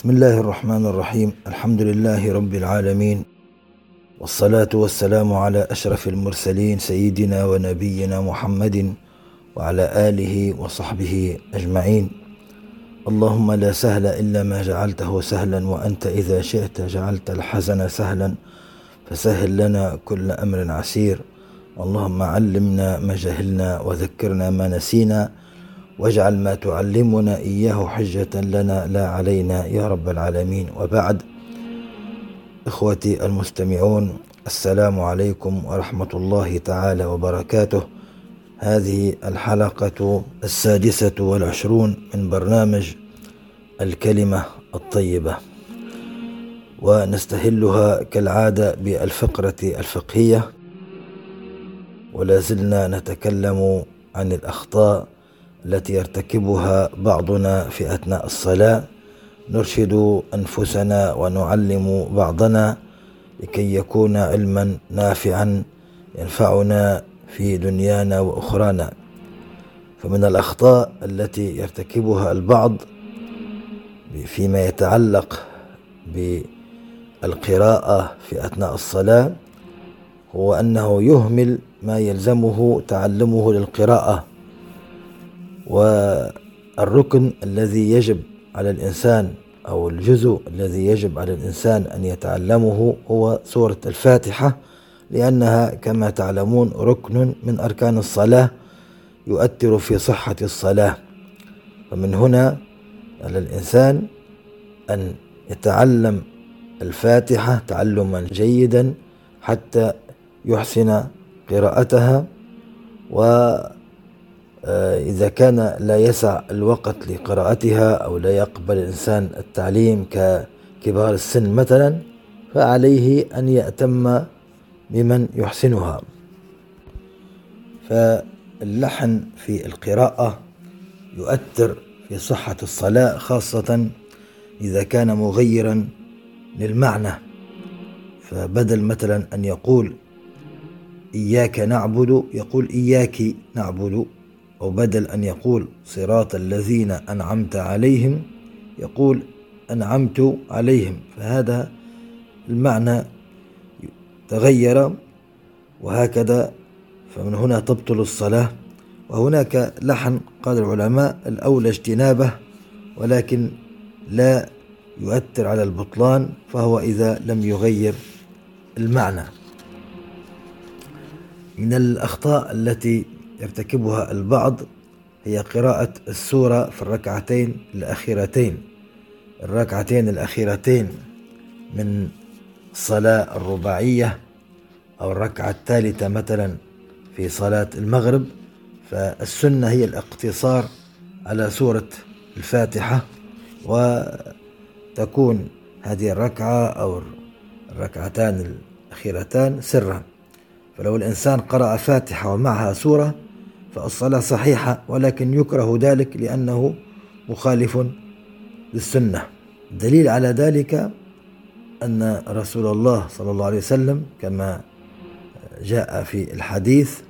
بسم الله الرحمن الرحيم الحمد لله رب العالمين والصلاة والسلام على أشرف المرسلين سيدنا ونبينا محمد وعلى آله وصحبه أجمعين اللهم لا سهل إلا ما جعلته سهلا وأنت إذا شئت جعلت الحزن سهلا فسهل لنا كل أمر عسير اللهم علمنا ما جهلنا وذكرنا ما نسينا واجعل ما تعلمنا إياه حجة لنا لا علينا يا رب العالمين. وبعد إخوتي المستمعون السلام عليكم ورحمة الله تعالى وبركاته. هذه الحلقة السادسة والعشرون من برنامج الكلمة الطيبة ونستهلها كالعادة بالفقرة الفقهية ولا زلنا نتكلم عن الأخطاء التي يرتكبها بعضنا في أثناء الصلاة. نرشد أنفسنا ونعلم بعضنا لكي يكون علما نافعا ينفعنا في دنيانا وأخرانا. فمن الأخطاء التي يرتكبها البعض فيما يتعلق بالقراءة في أثناء الصلاة هو أنه يهمل ما يلزمه تعلمه للقراءة. والركن الذي يجب على الإنسان أو الجزء الذي يجب على الإنسان أن يتعلمه هو سورة الفاتحة لأنها كما تعلمون ركن من أركان الصلاة يؤثر في صحة الصلاة. ومن هنا على الإنسان أن يتعلم الفاتحة تعلما جيدا حتى يحسن قراءتها وإذا كان لا يسع الوقت لقراءتها أو لا يقبل الإنسان التعليم ككبار السن مثلا فعليه أن يأتم بمن يحسنها. فاللحن في القراءة يؤثر في صحة الصلاة خاصة إذا كان مغيرا للمعنى. فبدل مثلا أن يقول إياك نعبد يقول إياك نعبد. أو بدل أن يقول صراط الذين أنعمت عليهم يقول أنعمت عليهم. فهذا المعنى تغير وهكذا فمن هنا تبطل الصلاة. وهناك لحن قال العلماء الأولى اجتنابه ولكن لا يؤثر على البطلان فهو إذا لم يغير المعنى. من الأخطاء التي يرتكبها البعض هي قراءة السورة في الركعتين الأخيرتين. الركعتين الأخيرتين من الصلاة الرباعية أو الركعة الثالثة مثلا في صلاة المغرب. فالسنة هي الاقتصار على سورة الفاتحة وتكون هذه الركعة أو الركعتان الأخيرتان سرا. فلو الإنسان قرأ فاتحة ومعها سورة فالصلاة صحيحة ولكن يكره ذلك لأنه مخالف للسنة. دليل على ذلك أن رسول الله صلى الله عليه وسلم كما جاء في الحديث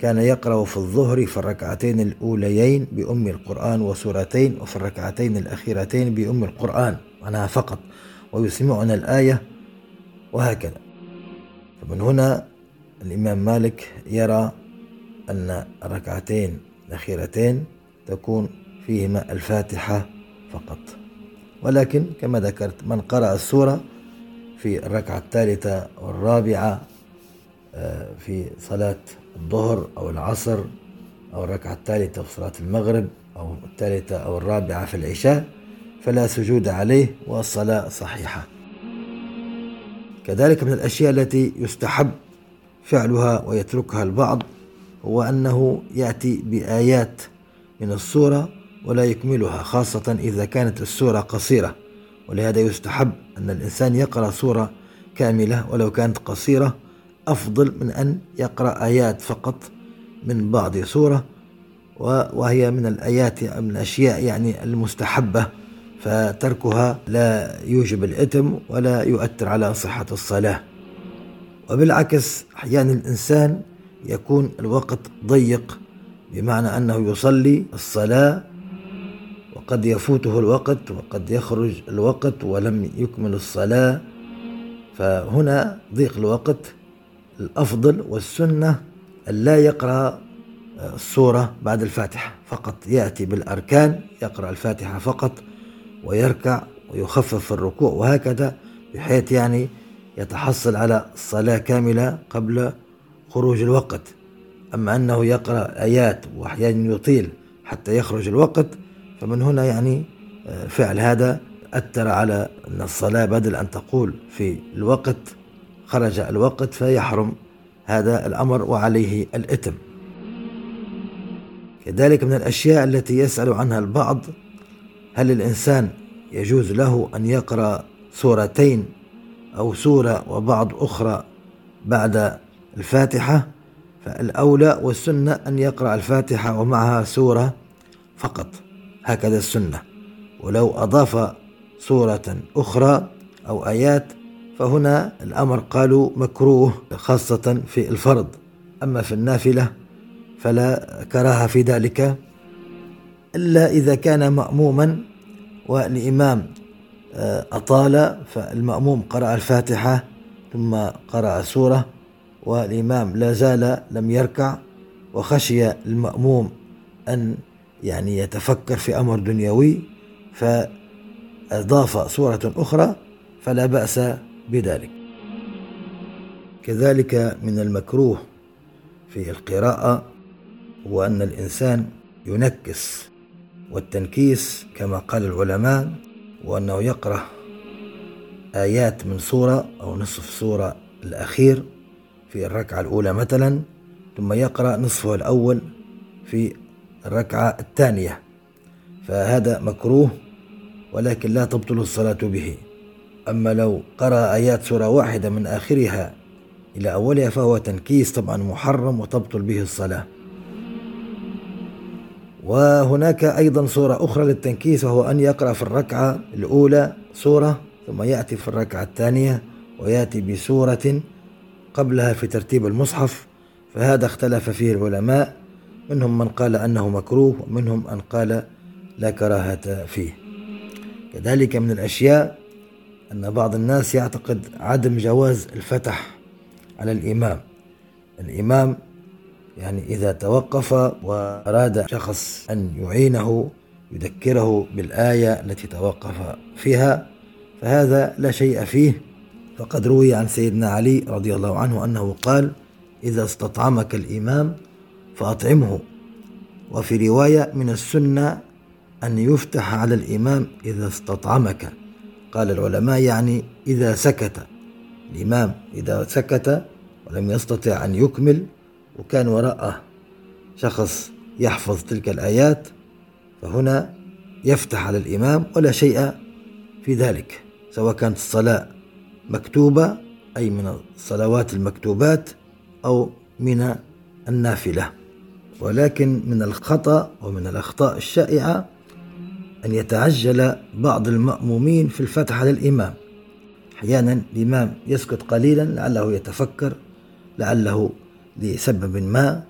كان يقرأ في الظهر في الركعتين الأوليين بأم القرآن وسورتين وفي الركعتين الأخيرتين بأم القرآن معناها فقط. ويسمعنا الآية وهكذا. فمن هنا الإمام مالك يرى أن الركعتين الأخيرتين تكون فيهما الفاتحة فقط. ولكن كما ذكرت من قرأ السورة في الركعة الثالثة والرابعة آه، في صلاة الظهر أو العصر أو الركعة الثالثة في صلاة المغرب أو الثالثة أو الرابعة في العشاء فلا سجود عليه والصلاة صحيحة. كذلك من الأشياء التي يستحب فعلها ويتركها البعض هو أنه يأتي بآيات من السورة ولا يكملها خاصة إذا كانت السورة قصيرة. ولهذا يستحب أن الإنسان يقرأ سورة كاملة ولو كانت قصيرة أفضل من أن يقرأ آيات فقط من بعض سورة وهي من الآيات من الأشياء يعني المستحبة فتركها لا يوجب الإثم ولا يؤثر على صحة الصلاة. وبالعكس أحيانا الإنسان يكون الوقت ضيق بمعنى أنه يصلي الصلاة وقد يفوته الوقت وقد يخرج الوقت ولم يكمل الصلاة. فهنا ضيق الوقت الأفضل والسنة أن لا يقرأ السورة بعد الفاتحة فقط. يأتي بالأركان يقرأ الفاتحة فقط ويركع ويخفف الركوع وهكذا بحيث يعني يتحصل على الصلاة كاملة قبل خروج الوقت. أما أنه يقرأ آيات وأحيانا يطيل حتى يخرج الوقت فمن هنا يعني آه، فعل هذا أثر على أن الصلاة بدل أن تقول في الوقت خرج الوقت فيحرم هذا الأمر وعليه الإثم. كذلك من الأشياء التي يسأل عنها البعض هل الإنسان يجوز له أن يقرأ سورتين أو سورة وبعض أخرى بعد الفاتحة فالأولى والسنة أن يقرأ الفاتحة ومعها سورة فقط. هكذا السنة. ولو أضاف سورة أخرى أو آيات فهنا الأمر قالوا مكروه خاصة في الفرض. أما في النافلة فلا كراهة في ذلك إلا إذا كان مأموما. والإمام آه، أطال فالمأموم قرأ الفاتحة ثم قرأ سورة. والإمام لا زال لم يركع وخشي المأموم أن يعني يتفكر في أمر دنيوي فأضاف سورة أخرى فلا بأس بذلك. كذلك من المكروه في القراءة هو أن الإنسان ينكس والتنكيس كما قال العلماء وأنه يقرأ آيات من سورة أو نصف سورة الأخير في الركعة الأولى مثلا ثم يقرأ نصفه الأول في الركعة الثانية. فهذا مكروه ولكن لا تبطل الصلاة به. أما لو قرأ آيات سورة واحدة من آخرها إلى أولها فهو تنكيس طبعا محرم وتبطل به الصلاة. وهناك أيضا صورة أخرى للتنكيس وهو أن يقرأ في الركعة الأولى سورة ثم يأتي في الركعة الثانية ويأتي بسورة قبلها في ترتيب المصحف فهذا اختلف فيه العلماء منهم من قال أنه مكروه ومنهم من قال لا كراهة فيه. كذلك من الأشياء أن بعض الناس يعتقد عدم جواز الفتح على الإمام. الإمام يعني إذا توقف وأراد شخص أن يعينه يذكره بالآية التي توقف فيها فهذا لا شيء فيه. فقد روي عن سيدنا علي رضي الله عنه أنه قال إذا استطعمك الإمام فأطعمه. وفي رواية من السنة أن يفتح على الإمام إذا استطعمك. قال العلماء يعني إذا سكت. الإمام إذا سكت ولم يستطع أن يكمل وكان وراءه شخص يحفظ تلك الآيات فهنا يفتح على الإمام ولا شيء في ذلك سواء كانت الصلاة مكتوبة أي من الصلوات المكتوبات أو من النافلة. ولكن من الخطأ ومن الأخطاء الشائعة أن يتعجل بعض المأمومين في الفتح على الإمام أحيانا الإمام يسكت قليلا لعله يتفكر لعله لسبب ما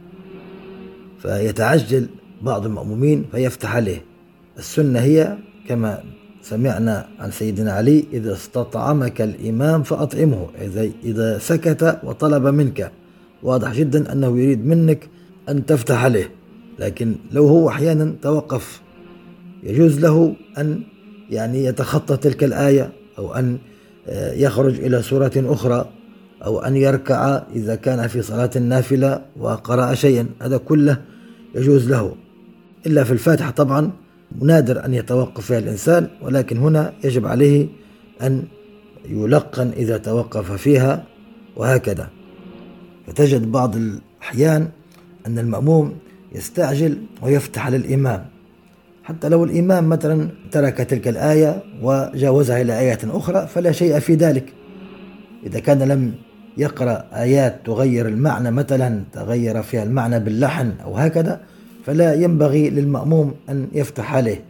فيتعجل بعض المأمومين فيفتح عليه. السنة هي كما سمعنا عن سيدنا علي إذا استطعمك الإمام فأطعمه إذا إذا سكت وطلب منك. واضح جدا أنه يريد منك أن تفتح عليه لكن لو هو أحيانا توقف. يجوز له أن يعني يتخطى تلك الآية أو أن آه، يخرج إلى سورة أخرى أو أن يركع إذا كان في صلاة النافلة وقرأ شيئا. هذا كله يجوز له. إلا في الفاتحة طبعا نادر أن يتوقف فيها الإنسان ولكن هنا يجب عليه أن يلقن إذا توقف فيها وهكذا. فتجد بعض الأحيان أن المأموم يستعجل ويفتح على الإمام حتى لو الإمام مثلا ترك تلك الآية وجاوزها إلى آية أخرى فلا شيء في ذلك. إذا كان لم يقرأ آيات تغير المعنى مثلا تغير فيها المعنى باللحن أو هكذا فلا ينبغي للمأموم أن يفتح عليه.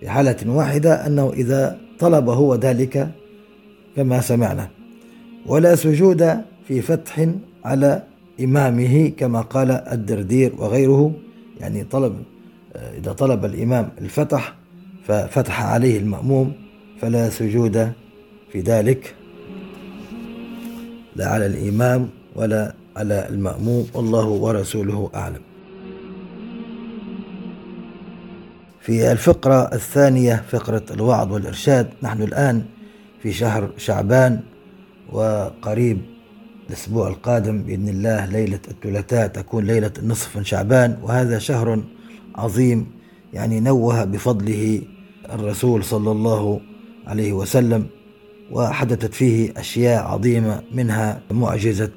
في حالة واحدة أنه إذا طلب هو ذلك كما سمعنا. ولا سجود في فتح على إمامه كما قال الدردير وغيره. يعني طلب إذا طلب الإمام الفتح ففتح عليه المأموم فلا سجود في ذلك. لا على الإمام ولا على المأموم والله ورسوله أعلم. في الفقرة الثانية فقرة الوعظ والإرشاد نحن الآن في شهر شعبان وقريب الأسبوع القادم بإذن الله ليلة الثلاثاء تكون ليلة النصف من شعبان وهذا شهر عظيم يعني نوه بفضله الرسول صلى الله عليه وسلم وحدثت فيه أشياء عظيمة منها معجزة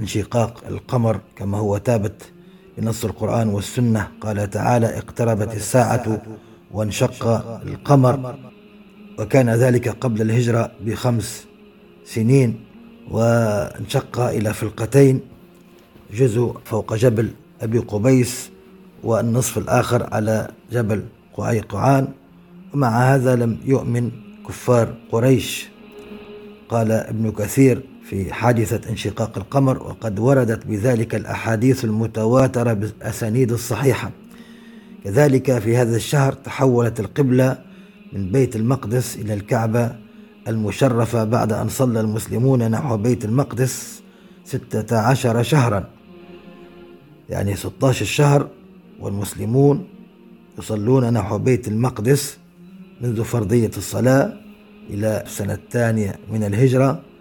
انشقاق القمر كما هو ثابت بنص القرآن والسنة. قال تعالى اقتربت الساعة وانشق القمر. وكان ذلك قبل الهجرة بخمس سنين وانشق إلى فلقتين جزء فوق جبل أبي قبيس والنصف الآخر على جبل قعيقعان. ومع هذا لم يؤمن كفار قريش. قال ابن كثير في حادثة انشقاق القمر وقد وردت بذلك الأحاديث المتواترة بالأسانيد الصحيحة. كذلك في هذا الشهر تحولت القبلة من بيت المقدس إلى الكعبة المشرفة بعد أن صلى المسلمون نحو بيت المقدس ستة عشر شهرا. يعني 16 شهر والمسلمون يصلون نحو بيت المقدس منذ فرضية الصلاة إلى السنة الثانية من الهجرة.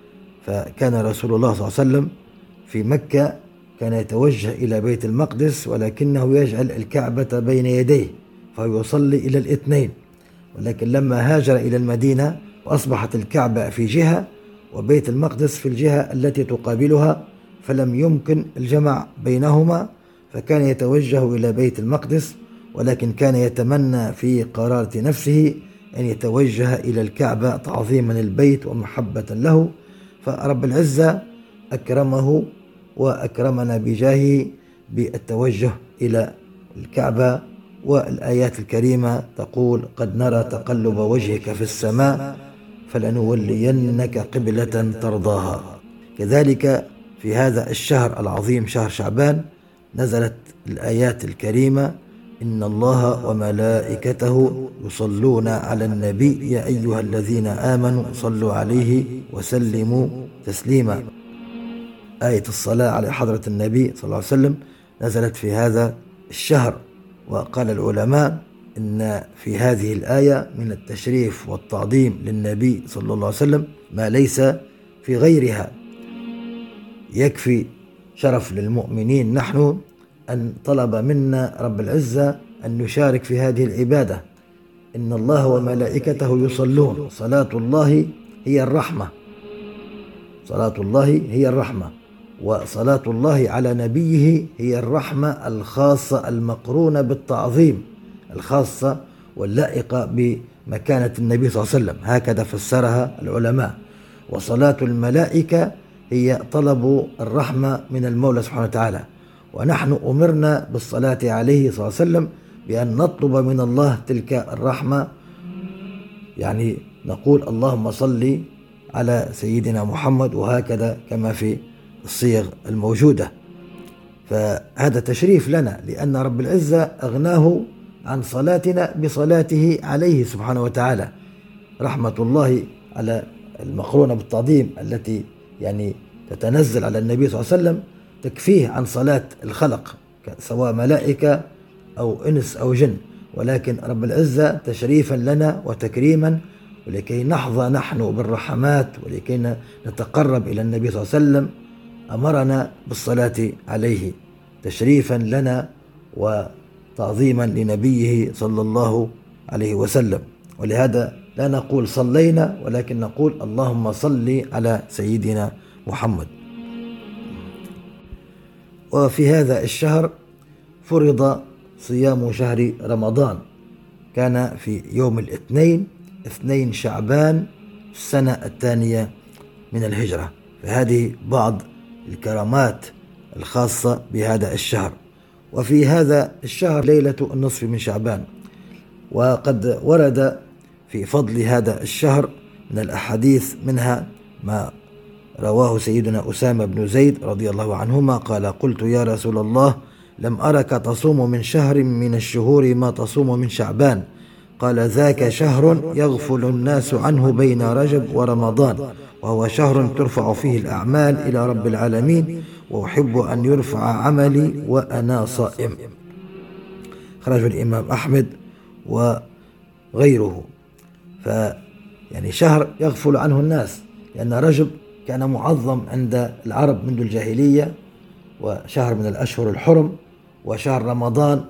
فكان رسول الله صلى الله عليه وسلم في مكة كان يتوجه إلى بيت المقدس ولكنه يجعل الكعبة بين يديه فيصلي إلى الاثنين. ولكن لما هاجر إلى المدينة وأصبحت الكعبة في جهة وبيت المقدس في الجهة التي تقابلها فلم يمكن الجمع بينهما فكان يتوجه إلى بيت المقدس ولكن كان يتمنى في قرارة نفسه أن يتوجه إلى الكعبة تعظيما البيت ومحبة له. فرب العزة أكرمه وأكرمنا بجاهه بالتوجه إلى الكعبة والآيات الكريمة تقول قد نرى تقلب وجهك في السماء فلنولينك قبلة ترضاها. كذلك في هذا الشهر العظيم شهر شعبان نزلت الآيات الكريمة إن الله وملائكته يصلون على النبي يا أيها الذين آمنوا صلوا عليه وسلموا تسليما. آية الصلاة على حضرة النبي صلى الله عليه وسلم نزلت في هذا الشهر وقال العلماء إن في هذه الآية من التشريف والتعظيم للنبي صلى الله عليه وسلم ما ليس في غيرها. يكفي شرف للمؤمنين نحن أن طلب منا رب العزة أن نشارك في هذه العبادة. إن الله وملائكته يصلون. صلاة الله هي الرحمة. صلاة الله هي الرحمة. وصلاة الله على نبيه هي الرحمة الخاصة المقرونة بالتعظيم الخاصة واللائقة بمكانة النبي صلى الله عليه وسلم. هكذا فسرها العلماء. وصلاة الملائكة هي طلب الرحمة من المولى سبحانه وتعالى. ونحن أمرنا بالصلاة عليه صلى الله عليه وسلم بأن نطلب من الله تلك الرحمة. يعني نقول اللهم صل على سيدنا محمد وهكذا كما في الصيغ الموجودة. فهذا تشريف لنا لأن رب العزة أغناه عن صلاتنا بصلاته عليه سبحانه وتعالى. رحمة الله على المقرونة بالتعظيم التي يعني تتنزل على النبي صلى الله عليه وسلم. تكفيه عن صلاة الخلق سواء ملائكة أو إنس أو جن. ولكن رب العزة تشريفا لنا وتكريما ولكي نحظى نحن بالرحمات ولكي نتقرب إلى النبي صلى الله عليه وسلم. أمرنا بالصلاة عليه تشريفا لنا وتعظيما لنبيه صلى الله عليه وسلم. ولهذا لا نقول صلينا ولكن نقول اللهم صل على سيدنا محمد. وفي هذا الشهر فرض صيام شهر رمضان. كان في يوم الاثنين اثنين شعبان السنة الثانية من الهجرة. فهذه بعض الكرامات الخاصة بهذا الشهر. وفي هذا الشهر ليلة النصف من شعبان. وقد ورد في فضل هذا الشهر من الأحاديث منها ما رواه سيدنا أسامة بن زيد رضي الله عنهما قال قلت يا رسول الله لم أرك تصوم من شهر من الشهور ما تصوم من شعبان. قال ذاك شهر يغفل الناس عنه بين رجب ورمضان وهو شهر ترفع فيه الأعمال إلى رب العالمين وأحب أن يرفع عملي وأنا صائم. خرج الإمام أحمد وغيره. ف يعني شهر يغفل عنه الناس لأن رجب كان معظم عند العرب منذ الجاهلية وشهر من الأشهر الحرم وشهر رمضان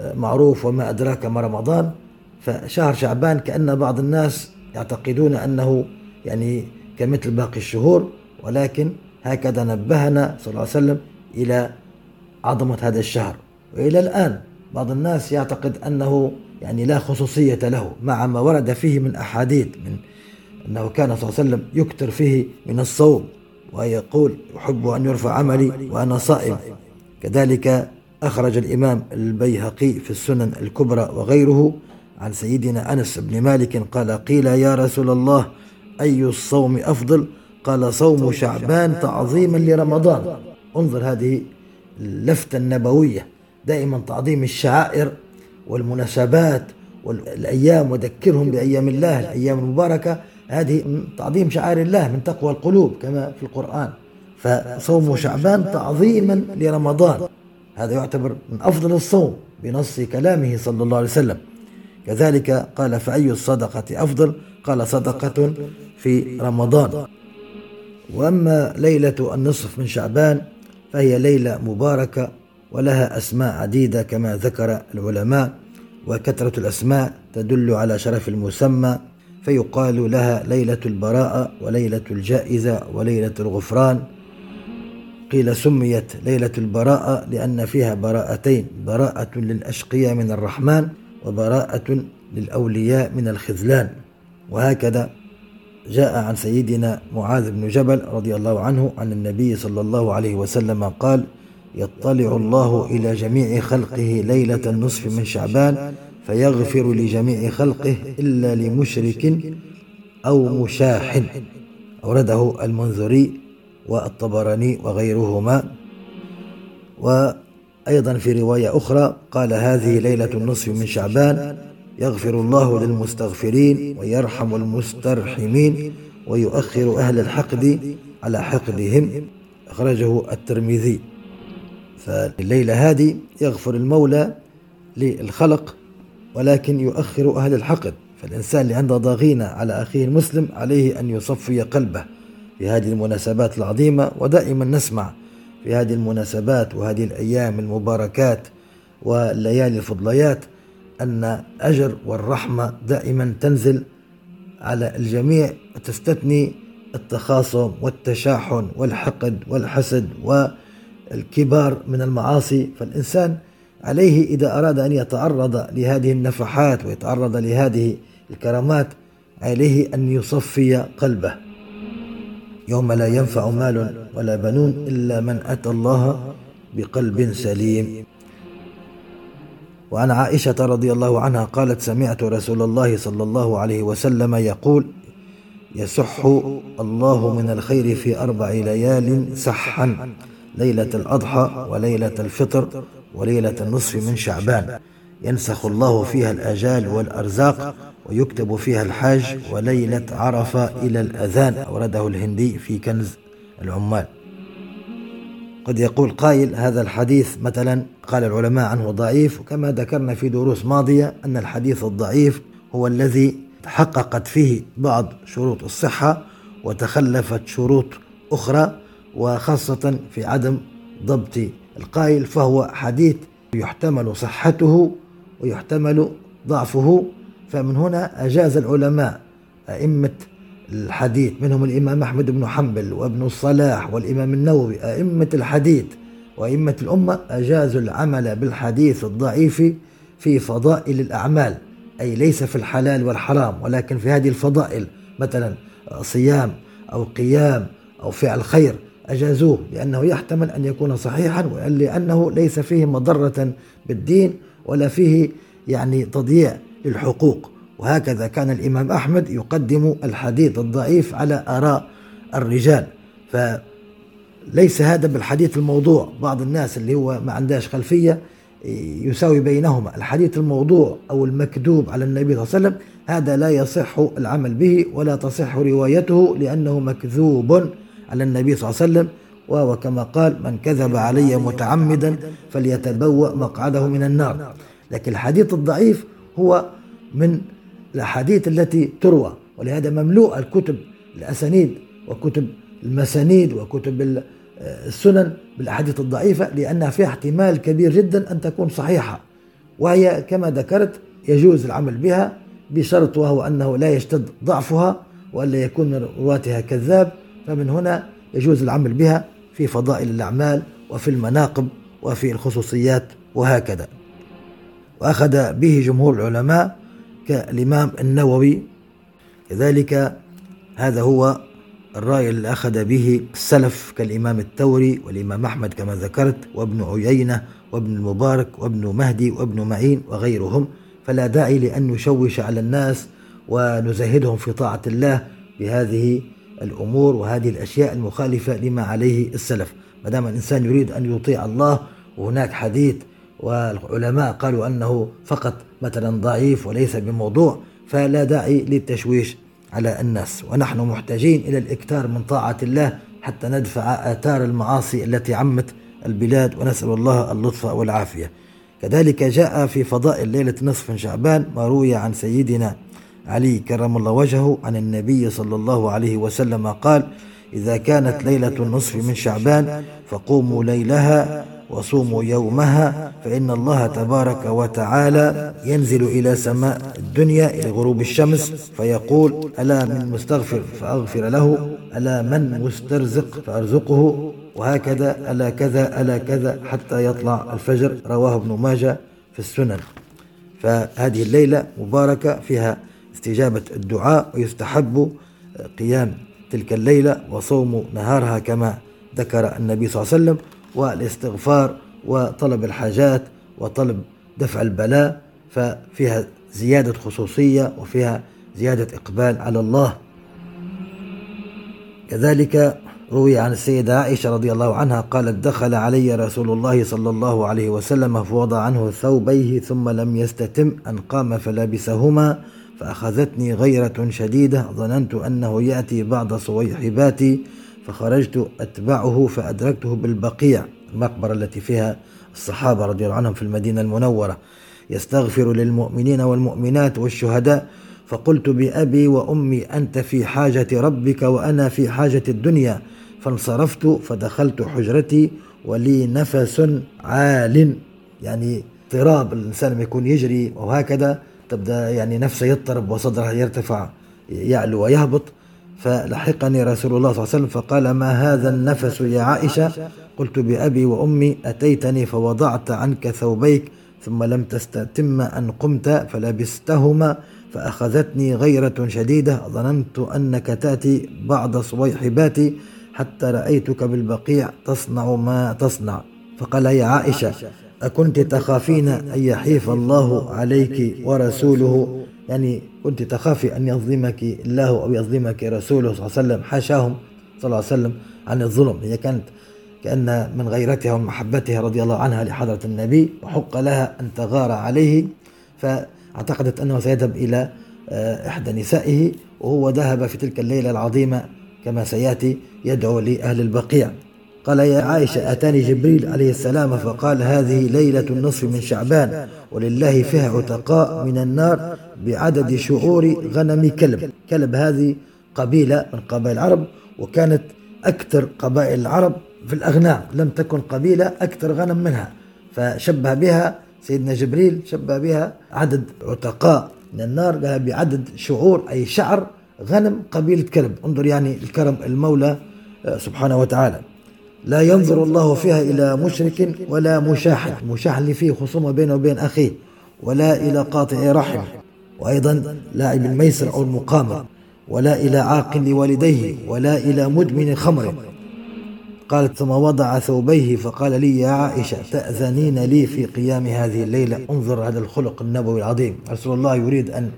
آه، معروف وما أدراك ما رمضان. فشهر شعبان كأن بعض الناس يعتقدون أنه يعني كمثل باقي الشهور ولكن هكذا نبهنا صلى الله عليه وسلم إلى عظمة هذا الشهر. وإلى الآن بعض الناس يعتقد أنه يعني لا خصوصية له مع ما ورد فيه من أحاديث من أنه كان صلى الله عليه وسلم يكثر فيه من الصوم ويقول أحب أن يرفع عملي وأنا صائم. كذلك أخرج الإمام البيهقي في السنن الكبرى وغيره عن سيدنا أنس بن مالك قال قيل يا رسول الله أي الصوم أفضل؟ قال صوم شعبان تعظيما لرمضان. انظر هذه اللفتة النبوية دائما تعظيم الشعائر والمناسبات والأيام وذكرهم بأيام الله الأيام المباركة هذه تعظيم شعائر الله من تقوى القلوب كما في القرآن. فصوم شعبان تعظيما لرمضان. هذا يعتبر من أفضل الصوم بنص كلامه صلى الله عليه وسلم. كذلك قال فأي الصدقة أفضل؟ قال صدقة في رمضان. وأما ليلة النصف من شعبان فهي ليلة مباركة ولها أسماء عديدة كما ذكر العلماء. وكثرة الأسماء تدل على شرف المسمى. فيقال لها ليلة البراءة وليلة الجائزة وليلة الغفران. قيل سميت ليلة البراءة لأن فيها براءتين براءة للأشقياء من الرحمن وبراءة للأولياء من الخذلان. وهكذا جاء عن سيدنا معاذ بن جبل رضي الله عنه عن النبي صلى الله عليه وسلم قال يطلع الله إلى جميع خلقه ليلة النصف من شعبان فيغفر لجميع خلقه إلا لمشرك أو مشاح. أورده المنذري والطبراني وغيرهما. وأيضا في رواية أخرى قال هذه ليلة النصف من شعبان يغفر الله للمستغفرين ويرحم المسترحمين ويؤخر أهل الحقد على حقدهم. أخرجه الترمذي. فالليلة هذه يغفر المولى للخلق ولكن يؤخر أهل الحقد فالإنسان اللي عنده ضغينة على أخيه المسلم عليه أن يصفي قلبه. في هذه المناسبات العظيمة ودائما نسمع في هذه المناسبات وهذه الأيام المباركات والليالي الفضليات أن أجر والرحمة دائما تنزل على الجميع تستثني التخاصم والتشاحن والحقد والحسد والكبار من المعاصي. فالإنسان عليه إذا أراد أن يتعرض لهذه النفحات ويتعرض لهذه الكرامات عليه أن يصفي قلبه. يوم لا ينفع مال ولا بنون إلا من أتى الله بقلب سليم. وعن عائشة رضي الله عنها قالت سمعت رسول الله صلى الله عليه وسلم يقول يسح الله من الخير في أربع ليال سحا ليلة الأضحى وليلة الفطر وليلة النصف من شعبان. ينسخ الله فيها الآجال والأرزاق ويكتب فيها الحاج وليلة عرفة إلى الأذان أورده الهندي في كنز العمال. قد يقول قائل هذا الحديث مثلا قال العلماء عنه ضعيف وكما ذكرنا في دروس ماضية أن الحديث الضعيف هو الذي تحققت فيه بعض شروط الصحة وتخلفت شروط أخرى وخاصة في عدم ضبط القائل فهو حديث يحتمل صحته ويحتمل ضعفه فمن هنا أجاز العلماء أئمة الحديث منهم الإمام أحمد بن حنبل وابن الصلاح والإمام النووي أئمة الحديث وأئمة الأمة أجازوا العمل بالحديث الضعيف في فضائل الأعمال أي ليس في الحلال والحرام ولكن في هذه الفضائل مثلا صيام أو قيام أو فعل خير. أجازوه لأنه يحتمل أن يكون صحيحا لأنه ليس فيه مضرة بالدين ولا فيه يعني تضييع للحقوق. وهكذا كان الإمام أحمد يقدم الحديث الضعيف على آراء الرجال. فليس هذا بالحديث الموضوع. بعض الناس اللي هو ما عندهاش خلفية يساوي بينهما. الحديث الموضوع أو المكذوب على النبي صلى الله عليه وسلم هذا لا يصح العمل به ولا تصح روايته لأنه مكذوب. على النبي صلى الله عليه وسلم وهو كما قال من كذب علي متعمدا فليتبوأ مقعده من النار. لكن الحديث الضعيف هو من الأحاديث التي تروى ولهذا مملوء الكتب الأسانيد وكتب المسانيد وكتب السنن بالأحاديث الضعيفة لأنها فيها احتمال كبير جدا أن تكون صحيحة. وهي كما ذكرت يجوز العمل بها بشرط وهو أنه لا يشتد ضعفها وألا يكون من رواتها كذاب فمن هنا يجوز العمل بها في فضائل الأعمال وفي المناقب وفي الخصوصيات وهكذا. وأخذ به جمهور العلماء كالإمام النووي. كذلك هذا هو الرأي اللي أخذ به السلف كالإمام الثوري والإمام أحمد كما ذكرت وابن عيينة وابن المبارك وابن مهدي وابن معين وغيرهم. فلا داعي لأن نشوش على الناس ونزهدهم في طاعة الله بهذه الأمور وهذه الأشياء المخالفة لما عليه السلف. ما دام الإنسان يريد أن يطيع الله وهناك حديث والعلماء قالوا أنه فقط مثلا ضعيف وليس بموضوع فلا داعي للتشويش على الناس. ونحن محتاجين إلى الإكثار من طاعة الله حتى ندفع آثار المعاصي التي عمت البلاد ونسأل الله اللطف والعافية. كذلك جاء في فضائل ليلة نصف شعبان ما روي عن سيدنا علي كرم الله وجهه عن النبي صلى الله عليه وسلم قال إذا كانت ليلة النصف من شعبان فقوموا ليلها وصوموا يومها فإن الله تبارك وتعالى ينزل إلى سماء الدنيا إلى غروب الشمس فيقول ألا من مستغفر فأغفر له ألا من مسترزق فأرزقه وهكذا ألا كذا ألا كذا حتى يطلع الفجر. رواه ابن ماجه في السنن. فهذه الليلة مباركة فيها استجابة الدعاء ويستحب قيام تلك الليلة وصوم نهارها كما ذكر النبي صلى الله عليه وسلم والاستغفار وطلب الحاجات وطلب دفع البلاء ففيها زيادة خصوصية وفيها زيادة إقبال على الله. كذلك روي عن السيدة عائشة رضي الله عنها قالت دخل علي رسول الله صلى الله عليه وسلم فوضع عنه ثوبيه ثم لم يستتم أن قام فلبسهما فأخذتني غيرة شديدة ظننت أنه يأتي بعد صويحباتي فخرجت أتبعه فأدركته بالبقيع المقبرة التي فيها الصحابة رضي الله عنهم في المدينة المنورة. يستغفر للمؤمنين والمؤمنات والشهداء فقلت بأبي وأمي أنت في حاجة ربك وأنا في حاجة الدنيا. فانصرفت فدخلت حجرتي ولي نفس عال يعني اضطراب الإنسان لما يكون يجري وهكذا. تبدأ يعني نفسه يضطرب وصدره يرتفع يعلو ويهبط. فلحقني رسول الله صلى الله عليه وسلم فقال ما هذا النفس يا عائشة؟ قلت بأبي وأمي أتيتني فوضعت عنك ثوبيك ثم لم تستتم أن قمت فلبستهما فأخذتني غيرة شديدة. ظننت أنك تأتي بعض صويحباتي حتى رأيتك بالبقيع تصنع ما تصنع. فقال يا عائشة أكنت تخافين أن يحيف الله عليك ورسوله؟ يعني كنت تخافي أن يظلمك الله أو يظلمك رسوله صلى الله عليه وسلم؟ حاشاهم صلى الله عليه وسلم عن الظلم. هي كانت كأن من غيرتها ومحبتها رضي الله عنها لحضرة النبي وحق لها أن تغار عليه. فأعتقدت أنه سيذهب إلى آه، إحدى نسائه وهو ذهب في تلك الليلة العظيمة كما سيأتي يدعو لأهل البقيع. قال يا عائشة أتاني جبريل عليه السلام فقال هذه ليلة النصف من شعبان ولله فيها عتقاء من النار بعدد شعور غنم كلب. كلب هذه قبيلة من قبائل العرب وكانت أكثر قبائل العرب في الأغنام. لم تكن قبيلة أكثر غنم منها. فشبه بها سيدنا جبريل شبه بها عدد عتقاء من النار قال بعدد شعور أي شعر غنم قبيلة كلب. انظر يعني الكرم المولى آه، سبحانه وتعالى. لا ينظر الله فيها إلى مشرك ولا مشاحن. مشاحن فيه خصومة بينه وبين أخيه ولا إلى قاطع رحم. وأيضا لاعب الميسر أو المقامر ولا إلى عاق لوالديه ولا إلى مدمن خمر قالت ثم وضع ثوبيه فقال لي يا عائشة تأذنين لي في قيام هذه الليلة؟ انظر هذا الخلق النبوي العظيم. رسول الله يريد أن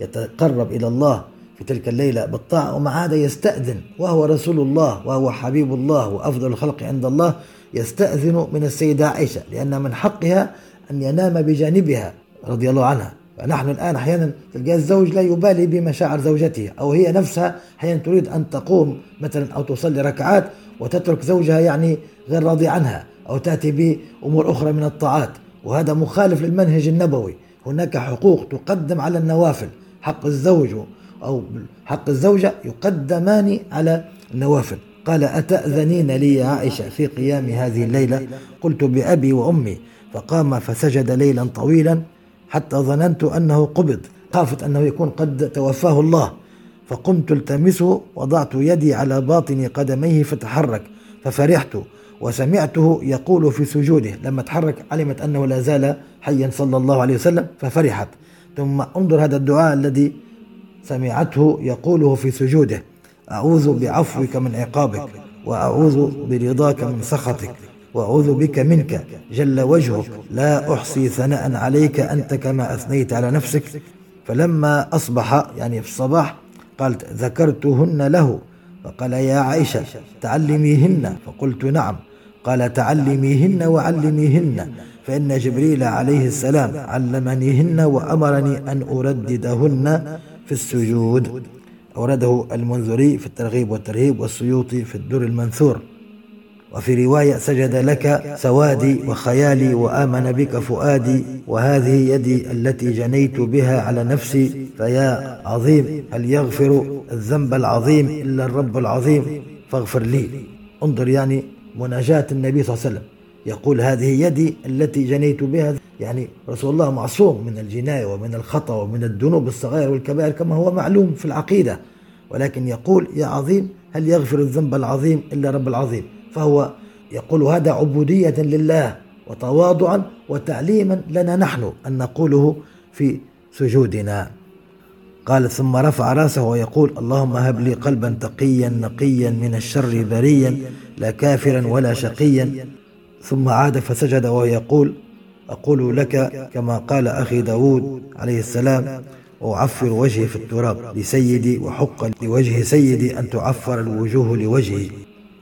يتقرب إلى الله في تلك الليلة بالطاعة ومع هذا يستأذن وهو رسول الله وهو حبيب الله وأفضل الخلق عند الله يستأذن من السيدة عائشة لأن من حقها أن ينام بجانبها رضي الله عنها. فنحن الآن أحيانا تلقى الزوج لا يبالي بمشاعر زوجته أو هي نفسها أحيانا تريد أن تقوم مثلا أو تصلي ركعات وتترك زوجها يعني غير راضي عنها أو تأتي بأمور أخرى من الطاعات. وهذا مخالف للمنهج النبوي. هناك حقوق تقدم على النوافل حق الزوج أو حق الزوجة يقدمان على النوافل. قال أتأذنين لي يا عائشة في قيام هذه الليلة؟ قلت بأبي وأمي. فقام فسجد ليلا طويلا حتى ظننت أنه قبض. خافت أنه يكون قد توفاه الله. فقمت التمسه وضعت يدي على باطن قدميه فتحرك. ففرحت وسمعته يقول في سجوده لما تحرك علمت أنه لا زال حيا صلى الله عليه وسلم ففرحت. ثم انظر هذا الدعاء الذي سمعته يقوله في سجوده أعوذ بعفوك من عقابك وأعوذ برضاك من سخطك وأعوذ بك منك جل وجهك لا أحصي ثناء عليك أنت كما أثنيت على نفسك. فلما أصبح يعني في الصباح قالت ذكرتهن له. فقال يا عائشة تعلميهن. فقلت نعم. قال تعلميهن وعلميهن فإن جبريل عليه السلام علمنيهن وأمرني أن أرددهن في السجود. أورده المنذري في الترغيب والترهيب والسيوطي في الدر المنثور. وفي رواية سجد لك سوادي وخيالي وآمن بك فؤادي وهذه يدي التي جنيت بها على نفسي. فيا عظيم هل يغفر الذنب العظيم إلا الرب العظيم؟ فاغفر لي. انظر يعني مناجاة النبي صلى الله عليه وسلم. يقول هذه يدي التي جنيت بها يعني رسول الله معصوم من الجناية ومن الخطأ ومن الذنوب الصغائر والكبائر كما هو معلوم في العقيدة. ولكن يقول يا عظيم هل يغفر الذنب العظيم إلا رب العظيم؟ فهو يقول هذا عبودية لله وتواضعا وتعليما لنا نحن أن نقوله في سجودنا. قال ثم رفع رأسه ويقول اللهم هب لي قلبا تقيا نقيا من الشر بريا لا كافرا ولا شقيا. ثم عاد فسجد ويقول أقول لك كما قال أخي داود عليه السلام وأعفر وجهي في التراب لسيدي وحق لوجه سيدي أن تعفر الوجوه لوجهي.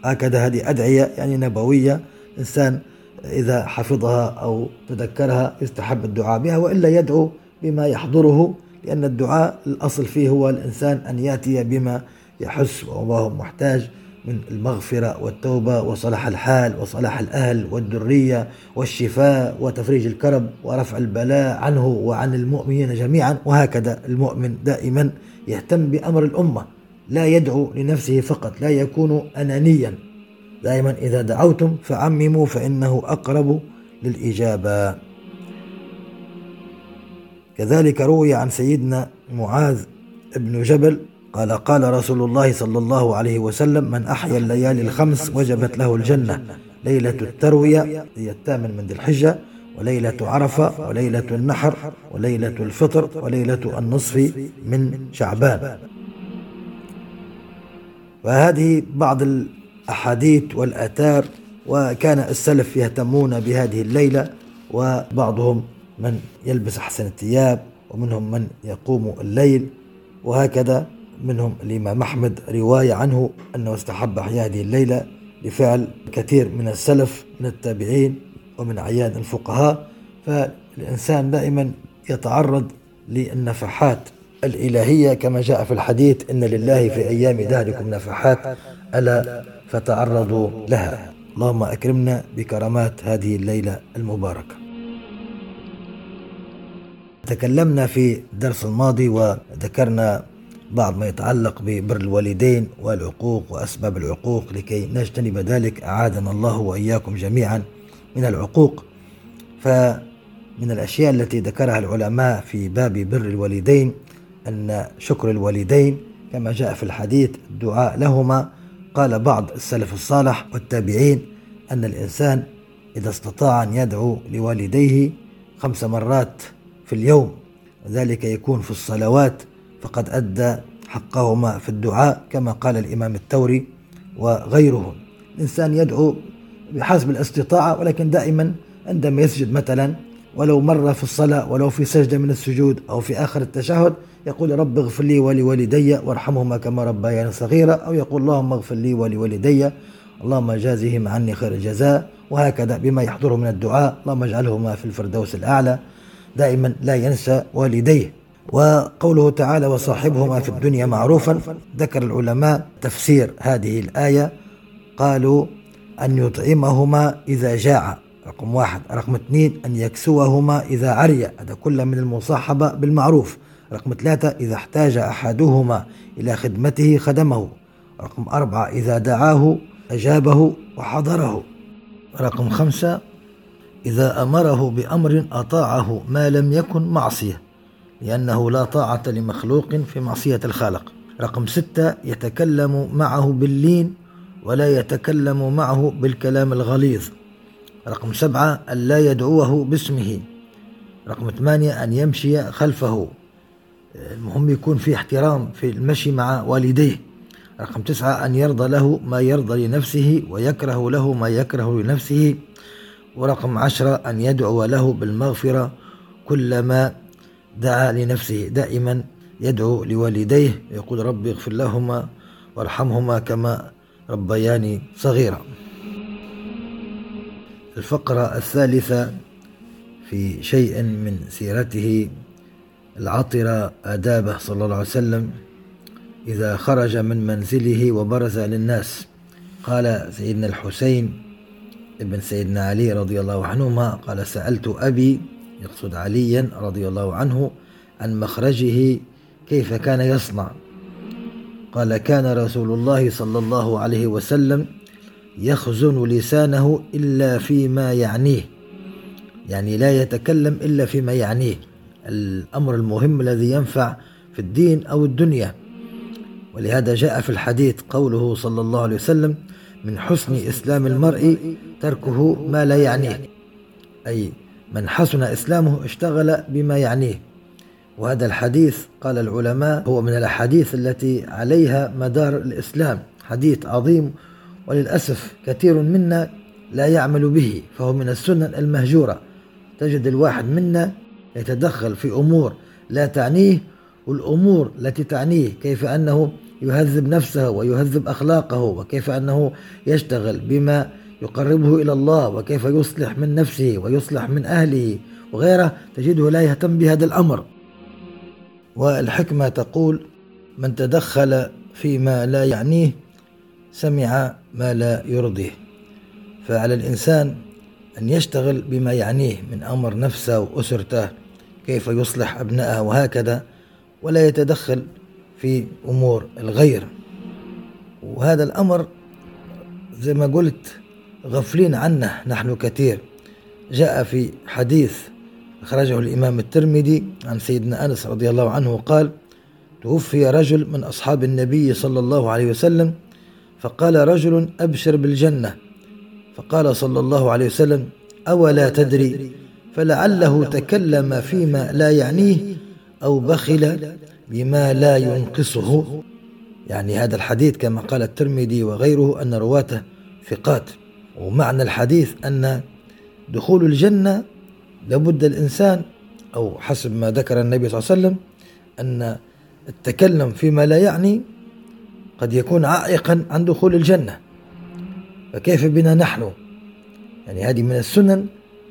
هكذا هذه أدعية يعني نبوية إنسان إذا حفظها أو تذكرها يستحب الدعاء بها وإلا يدعو بما يحضره لأن الدعاء الأصل فيه هو الإنسان أن يأتي بما يحس وهو محتاج من المغفرة والتوبة وصلاح الحال وصلاح الأهل والذرية والشفاء وتفريج الكرب ورفع البلاء عنه وعن المؤمنين جميعا. وهكذا المؤمن دائما يهتم بأمر الأمة لا يدعو لنفسه فقط لا يكون أنانيا. دائما إذا دعوتم فعمموا فإنه أقرب للإجابة. كذلك روي عن سيدنا معاذ بن جبل قال قال رسول الله صلى الله عليه وسلم من أحيا الليالي الخمس وجبت له الجنة ليلة التروية هي الثامن من ذي الحجة وليلة عرفة وليلة النحر وليلة الفطر وليلة النصف من شعبان. وهذه بعض الأحاديث والآثار وكان السلف يهتمون بهذه الليلة وبعضهم من يلبس أحسن الثياب ومنهم من يقوم الليل وهكذا منهم الإمام أحمد رواية عنه أنه استحب أحياء هذه الليلة لفعل كثير من السلف من التابعين ومن عيان الفقهاء. فالإنسان دائما يتعرض للنفحات الإلهية كما جاء في الحديث إن لله في أيام دهركم نفحات ألا فتعرضوا لها. اللهم أكرمنا بكرامات هذه الليلة المباركة. تكلمنا في الدرس الماضي وذكرنا بعض ما يتعلق ببر الوالدين والعقوق وأسباب العقوق لكي نجتنب ذلك أعاذنا الله وإياكم جميعا من العقوق. فمن الأشياء التي ذكرها العلماء في باب بر الوالدين أن شكر الوالدين كما جاء في الحديث الدعاء لهما قال بعض السلف الصالح والتابعين أن الإنسان إذا استطاع أن يدعو لوالديه خمس مرات في اليوم وذلك يكون في الصلوات فقد أدى حقهما في الدعاء كما قال الإمام الثوري وغيره. الإنسان يدعو بحسب الاستطاعة ولكن دائما عندما يسجد مثلا ولو مرة في الصلاة ولو في سجدة من السجود أو في آخر التشهد يقول رب اغفر لي ولوالدي وارحمهما كما ربياني صغيرا أو يقول اللهم اغفر لي ولوالدي اللهم جازهم عني خير الجزاء وهكذا بما يحضره من الدعاء اللهم اجعلهما في الفردوس الأعلى. دائما لا ينسى والديه. وقوله تعالى وصاحبهما في الدنيا معروفا ذكر العلماء تفسير هذه الآية قالوا أن يطعمهما إذا جاع رقم واحد. رقم اثنين أن يكسوهما إذا عري هذا كله من المصاحبة بالمعروف. رقم ثلاثة إذا احتاج أحدهما إلى خدمته خدمه. رقم أربعة إذا دعاه أجابه وحضره. رقم خمسة إذا أمره بأمر أطاعه ما لم يكن معصية. لأنه لا طاعة لمخلوق في معصية الخالق. رقم ستة يتكلم معه باللين ولا يتكلم معه بالكلام الغليظ. رقم سبعة أن لا يدعوه باسمه. رقم ثمانية أن يمشي خلفه. المهم يكون في احترام في المشي مع والديه. رقم تسعة أن يرضى له ما يرضى لنفسه ويكره له ما يكره لنفسه. ورقم عشرة أن يدعو له بالمغفرة كلما دعا لنفسه دائما يدعو لوالديه يقول ربي اغفر لهما وارحمهما كما ربياني صغيرا. الفقرة الثالثة في شيء من سيرته العطرة آدابه صلى الله عليه وسلم إذا خرج من منزله وبرز للناس. قال سيدنا الحسين ابن سيدنا علي رضي الله عنهما قال سألت أبي يقصد عليا رضي الله عنه عن مخرجه كيف كان يصنع. قال كان رسول الله صلى الله عليه وسلم يخزن لسانه إلا فيما يعنيه. يعني لا يتكلم إلا فيما يعنيه. الأمر المهم الذي ينفع في الدين أو الدنيا. ولهذا جاء في الحديث قوله صلى الله عليه وسلم من حسن إسلام المرء تركه ما لا يعنيه. أي من حسن إسلامه اشتغل بما يعنيه. وهذا الحديث قال العلماء هو من الأحاديث التي عليها مدار الإسلام. حديث عظيم وللأسف كثير منا لا يعمل به فهو من السنن المهجورة. تجد الواحد منا يتدخل في أمور لا تعنيه والأمور التي تعنيه كيف أنه يهذب نفسه ويهذب أخلاقه وكيف أنه يشتغل بما يقربه إلى الله وكيف يصلح من نفسه ويصلح من أهله وغيره تجده لا يهتم بهذا الأمر. والحكمة تقول من تدخل فيما لا يعنيه سمع ما لا يرضيه. فعلى الإنسان أن يشتغل بما يعنيه من أمر نفسه وأسرته كيف يصلح أبنائه وهكذا ولا يتدخل في أمور الغير. وهذا الأمر زي ما قلت غفلين عنه نحن كثير. جاء في حديث أخرجه الإمام الترمذي عن سيدنا أنس رضي الله عنه قال توفي رجل من أصحاب النبي صلى الله عليه وسلم فقال رجل أبشر بالجنة. فقال صلى الله عليه وسلم أولا تدري فلعله تكلم فيما لا يعنيه أو بخل بما لا ينقصه. يعني هذا الحديث كما قال الترمذي وغيره أن رواته ثقات. ومعنى الحديث أن دخول الجنة لابد الإنسان أو حسب ما ذكر النبي صلى الله عليه وسلم أن التكلم فيما لا يعني قد يكون عائقا عن دخول الجنة. فكيف بنا نحن؟ يعني هذه من السنن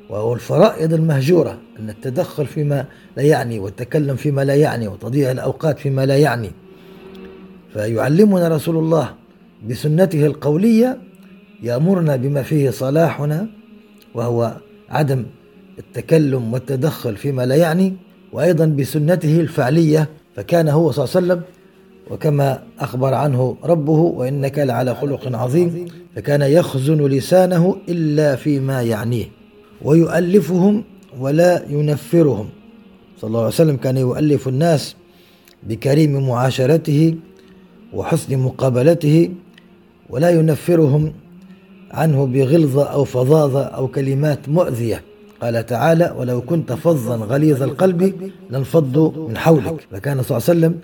وهو الفرائض المهجورة أن التدخل فيما لا يعني والتكلم فيما لا يعني وتضييع الأوقات فيما لا يعني. فيعلمنا رسول الله بسنته القولية يأمرنا بما فيه صلاحنا وهو عدم التكلم والتدخل فيما لا يعني وأيضا بسنته الفعلية فكان هو صلى الله عليه وسلم وكما أخبر عنه ربه وإنك لعلى خلق عظيم فكان يخزن لسانه إلا فيما يعنيه ويؤلفهم ولا ينفرهم. صلى الله عليه وسلم كان يؤلف الناس بكريم معاشرته وحسن مقابلته ولا ينفرهم عنه بغلظة أو فظاظة أو كلمات مؤذية. قال تعالى ولو كنت فظا غليظ القلب لانفضوا من حولك. فكان صلى الله عليه وسلم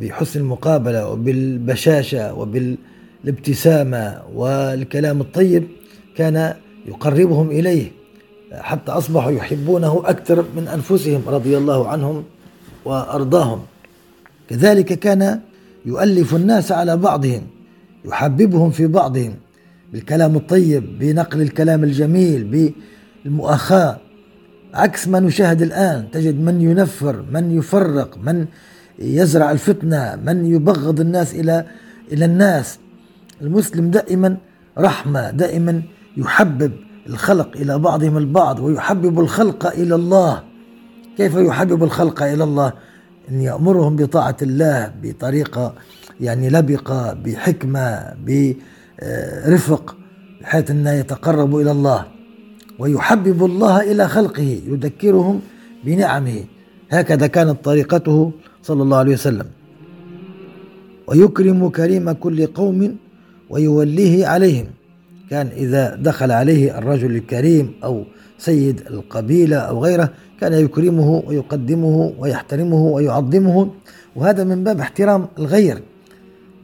بحسن المقابلة وبالبشاشة وبالابتسامة والكلام الطيب كان يقربهم إليه حتى أصبحوا يحبونه أكثر من أنفسهم رضي الله عنهم وأرضاهم. كذلك كان يؤلف الناس على بعضهم يحببهم في بعضهم بالكلام الطيب بنقل الكلام الجميل بالمؤاخاة. عكس ما نشاهد الآن تجد من ينفر من يفرق من يزرع الفتنة من يبغض الناس إلى إلى الناس. المسلم دائما رحمة دائما يحبب الخلق إلى بعضهم البعض ويحبب الخلق إلى الله. كيف يحبب الخلق إلى الله؟ أن يأمرهم بطاعة الله بطريقة يعني لبقة بحكمة برفق بحيث أن يتقربوا إلى الله ويحبب الله إلى خلقه يذكرهم بنعمه. هكذا كانت طريقته صلى الله عليه وسلم. ويكرم كريم كل قوم ويوليه عليهم. كان إذا دخل عليه الرجل الكريم أو سيد القبيلة أو غيره كان يكرمه ويقدمه ويحترمه ويعظمه. وهذا من باب احترام الغير.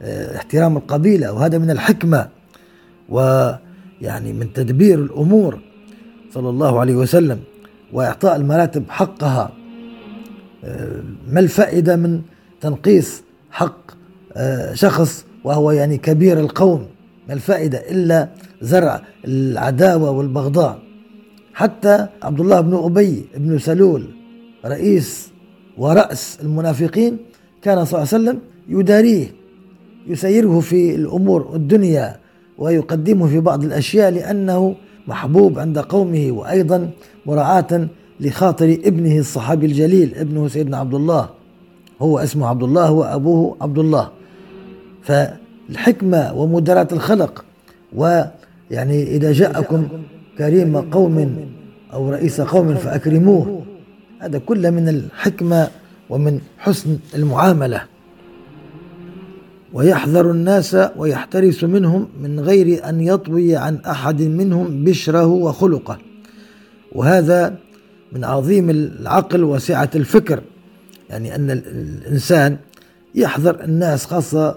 احترام القبيلة وهذا من الحكمة ويعني من تدبير الأمور صلى الله عليه وسلم وإعطاء المراتب حقها آه، ما الفائدة من تنقيص حق آه، شخص وهو يعني كبير القوم؟ ما الفائدة إلا زرع العداوة والبغضاء. حتى عبد الله بن أبي بن سلول رئيس ورأس المنافقين كان صلى الله عليه وسلم يداريه. يسيره في الأمور الدنيا ويقدمه في بعض الأشياء لأنه محبوب عند قومه وأيضا مراعاة لخاطر ابنه الصحابي الجليل ابنه سيدنا عبد الله. هو اسمه عبد الله وأبوه عبد الله. فالحكمة ومداراة الخلق ويعني إذا جاءكم كريم قوم أو رئيس قوم فأكرموه. هذا كله من الحكمة ومن حسن المعاملة. ويحذر الناس ويحترس منهم من غير أن يطوي عن أحد منهم بشره وخلقه. وهذا من عظيم العقل وسعة الفكر. يعني أن الإنسان يحذر الناس خاصة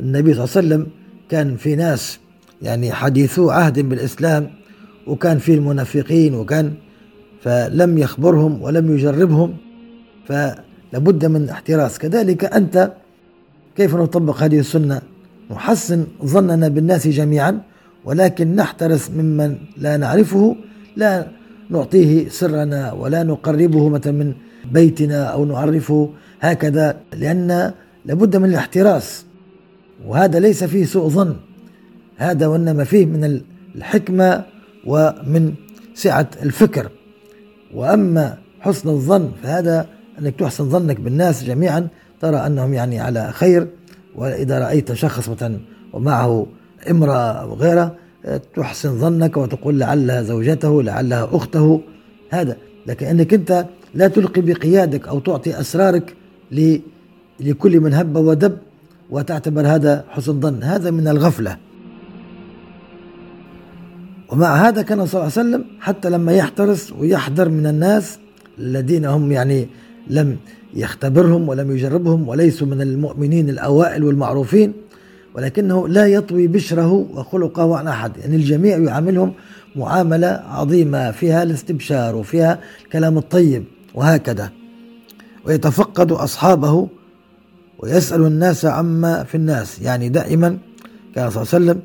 النبي صلى الله عليه وسلم كان في ناس يعني حديثو عهد بالإسلام وكان فيه المنافقين وكان فلم يخبرهم ولم يجربهم فلابد من احتراس. كذلك أنت كيف نطبق هذه السنة؟ نحسن ظننا بالناس جميعا ولكن نحترس ممن لا نعرفه لا نعطيه سرنا ولا نقربه مثلا من بيتنا أو نعرفه هكذا لأن لابد من الاحتراس. وهذا ليس فيه سوء ظن هذا وإنما فيه من الحكمة ومن سعة الفكر. وأما حسن الظن فهذا أنك تحسن ظنك بالناس جميعا ترى أنهم يعني على خير وإذا رأيت شخص مثلا ومعه امرأة أو غيرة تحسن ظنك وتقول لعلها زوجته لعلها أخته هذا. لكن أنك أنت لا تلقي بقيادك أو تعطي أسرارك لكل من هب ودب وتعتبر هذا حسن ظن. هذا من الغفلة. ومع هذا كان صلى الله عليه وسلم حتى لما يحترس ويحذر من الناس الذين هم يعني لم يختبرهم ولم يجربهم وليسوا من المؤمنين الأوائل والمعروفين ولكنه لا يطوي بشره وخلقه عن أحد. يعني الجميع يعاملهم معاملة عظيمة فيها الاستبشار وفيها الكلام الطيب وهكذا. ويتفقد أصحابه ويسأل الناس عما في الناس. يعني دائما كان صلى الله عليه وسلم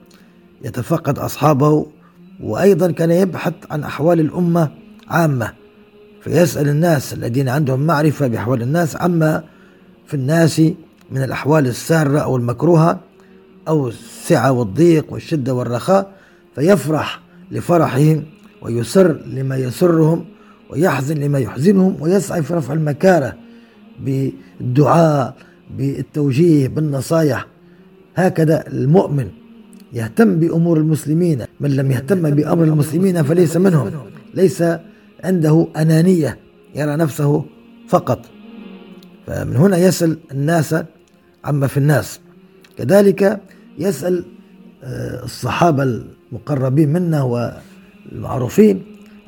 يتفقد أصحابه وأيضا كان يبحث عن أحوال الأمة عامة. فيسأل الناس الذين عندهم معرفة بأحوال الناس عما في الناس من الأحوال السارة أو المكروهة أو السعة والضيق والشدة والرخاء فيفرح لفرحهم ويسر لما يسرهم ويحزن لما يحزنهم ويسعى في رفع المكارة بالدعاء بالتوجيه بالنصايح. هكذا المؤمن يهتم بأمور المسلمين من لم يهتم بأمر المسلمين فليس منهم ليس عنده أنانية يرى نفسه فقط. فمن هنا يسأل الناس عما في الناس. كذلك يسأل آه، الصحابة المقربين منا والمعروفين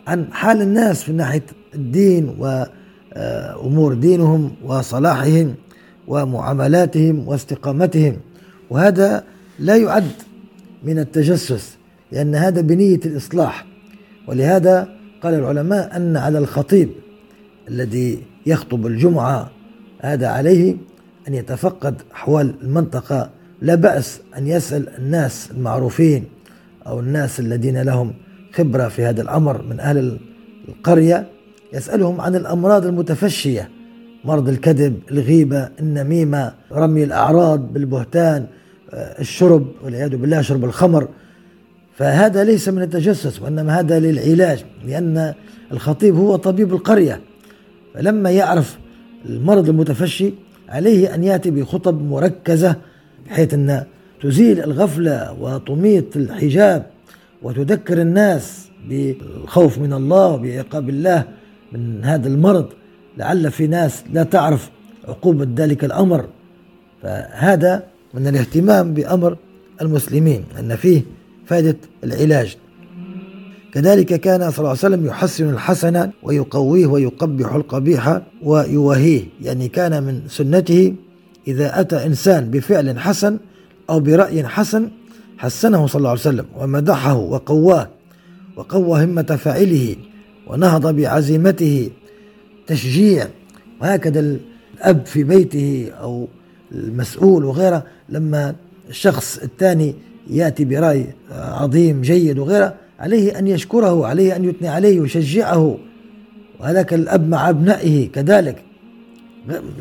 عن حال الناس في ناحية الدين وأمور دينهم وصلاحهم ومعاملاتهم واستقامتهم. وهذا لا يعد من التجسس لأن هذا بنية الإصلاح. ولهذا قال العلماء أن على الخطيب الذي يخطب الجمعة هذا عليه أن يتفقد أحوال المنطقة. لا بأس أن يسأل الناس المعروفين أو الناس الذين لهم خبرة في هذا الأمر من أهل القرية يسألهم عن الأمراض المتفشية مرض الكذب الغيبة النميمة رمي الأعراض بالبهتان آه، الشرب والعياذ بالله شرب الخمر. فهذا ليس من التجسس وإنما هذا للعلاج لأن الخطيب هو طبيب القرية. فلما يعرف المرض المتفشي عليه أن يأتي بخطب مركزة بحيث أن تزيل الغفلة وتميط الحجاب وتذكر الناس بالخوف من الله وبعقاب الله من هذا المرض. لعل في ناس لا تعرف عقوبة ذلك الأمر. فهذا من الاهتمام بأمر المسلمين أن فيه فائدة العلاج. كذلك كان صلى الله عليه وسلم يحسن الحسن ويقويه ويقبح القبيح ويوهيه. يعني كان من سنته إذا أتى إنسان بفعل حسن أو برأي حسن حسنه صلى الله عليه وسلم ومدحه وقواه وقوى همة فاعله ونهض بعزيمته تشجيع. وهكذا الأب في بيته أو المسؤول وغيره لما الشخص الثاني يأتي برأي عظيم جيد وغيره عليه أن يشكره عليه أن يثني عليه ويشجعه. وهذاك الأب مع أبنائه كذلك.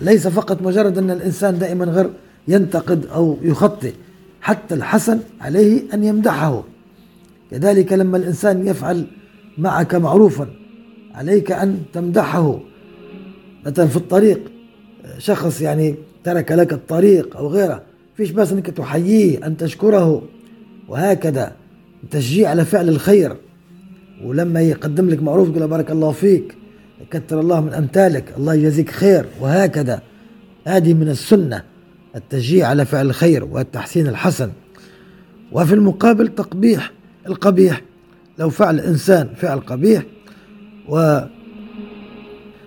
ليس فقط مجرد أن الإنسان دائما غير ينتقد أو يخطئ حتى الحسن عليه أن يمدحه. كذلك لما الإنسان يفعل معك معروفا عليك أن تمدحه. مثلا في الطريق شخص يعني ترك لك الطريق أو غيره فيش بس أنك تحييه أن تشكره. وهكذا تشجيع على فعل الخير. ولما يقدم لك معروف يقول بارك الله فيك كثر الله من أمثالك الله يجزيك خير. وهكذا هذه من السنة التشجيع على فعل الخير والتحسين الحسن. وفي المقابل تقبيح القبيح. لو فعل إنسان فعل قبيح و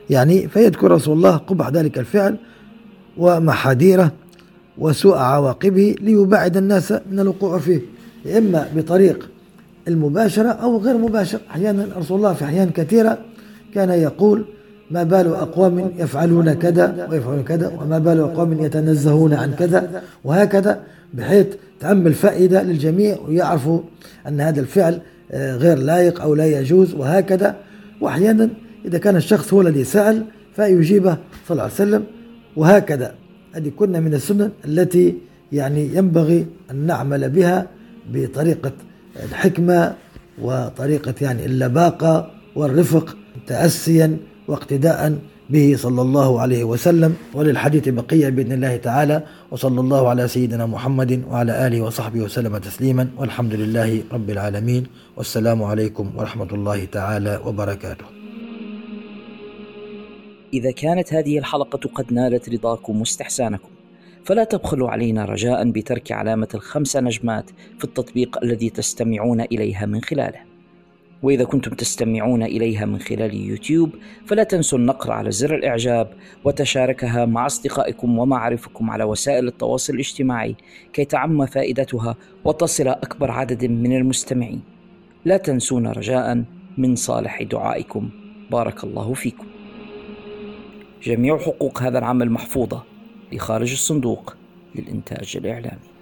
يعني فيذكر رسول الله قبح ذلك الفعل ومحاذيره وسوء عواقبه ليبعد الناس من الوقوع فيه إما بطريق المباشرة أو غير مباشر. أحيانا رسول الله في أحيان كثيرة كان يقول ما بال أقوام يفعلون كذا ويفعلون كذا وما بال أقوام يتنزهون عن كذا وهكذا بحيث تعمل فائدة للجميع ويعرفوا أن هذا الفعل آه، غير لائق أو لا يجوز وهكذا. وأحيانا إذا كان الشخص هو الذي سأل فيجيبه صلى الله عليه وسلم وهكذا. هذه كنا من السنن التي يعني ينبغي أن نعمل بها بطريقة الحكمة وطريقة يعني اللباقة والرفق تأسيا واقتداء به صلى الله عليه وسلم وللحديث بقية بإذن الله تعالى وصلى الله على سيدنا محمد وعلى آله وصحبه وسلم تسليما والحمد لله رب العالمين والسلام عليكم ورحمة الله تعالى وبركاته إذا كانت هذه الحلقة قد نالت رضاكم واستحسانكم فلا تبخلوا علينا رجاء بترك علامة الخمس نجمات في التطبيق الذي تستمعون إليها من خلاله. وإذا كنتم تستمعون إليها من خلال يوتيوب فلا تنسوا النقر على زر الإعجاب وتشاركها مع أصدقائكم ومعارفكم على وسائل التواصل الاجتماعي كي تعم فائدتها وتصل أكبر عدد من المستمعين. لا تنسونا رجاء من صالح دعائكم. بارك الله فيكم. جميع حقوق هذا العمل محفوظة لخارج الصندوق للإنتاج الإعلامي.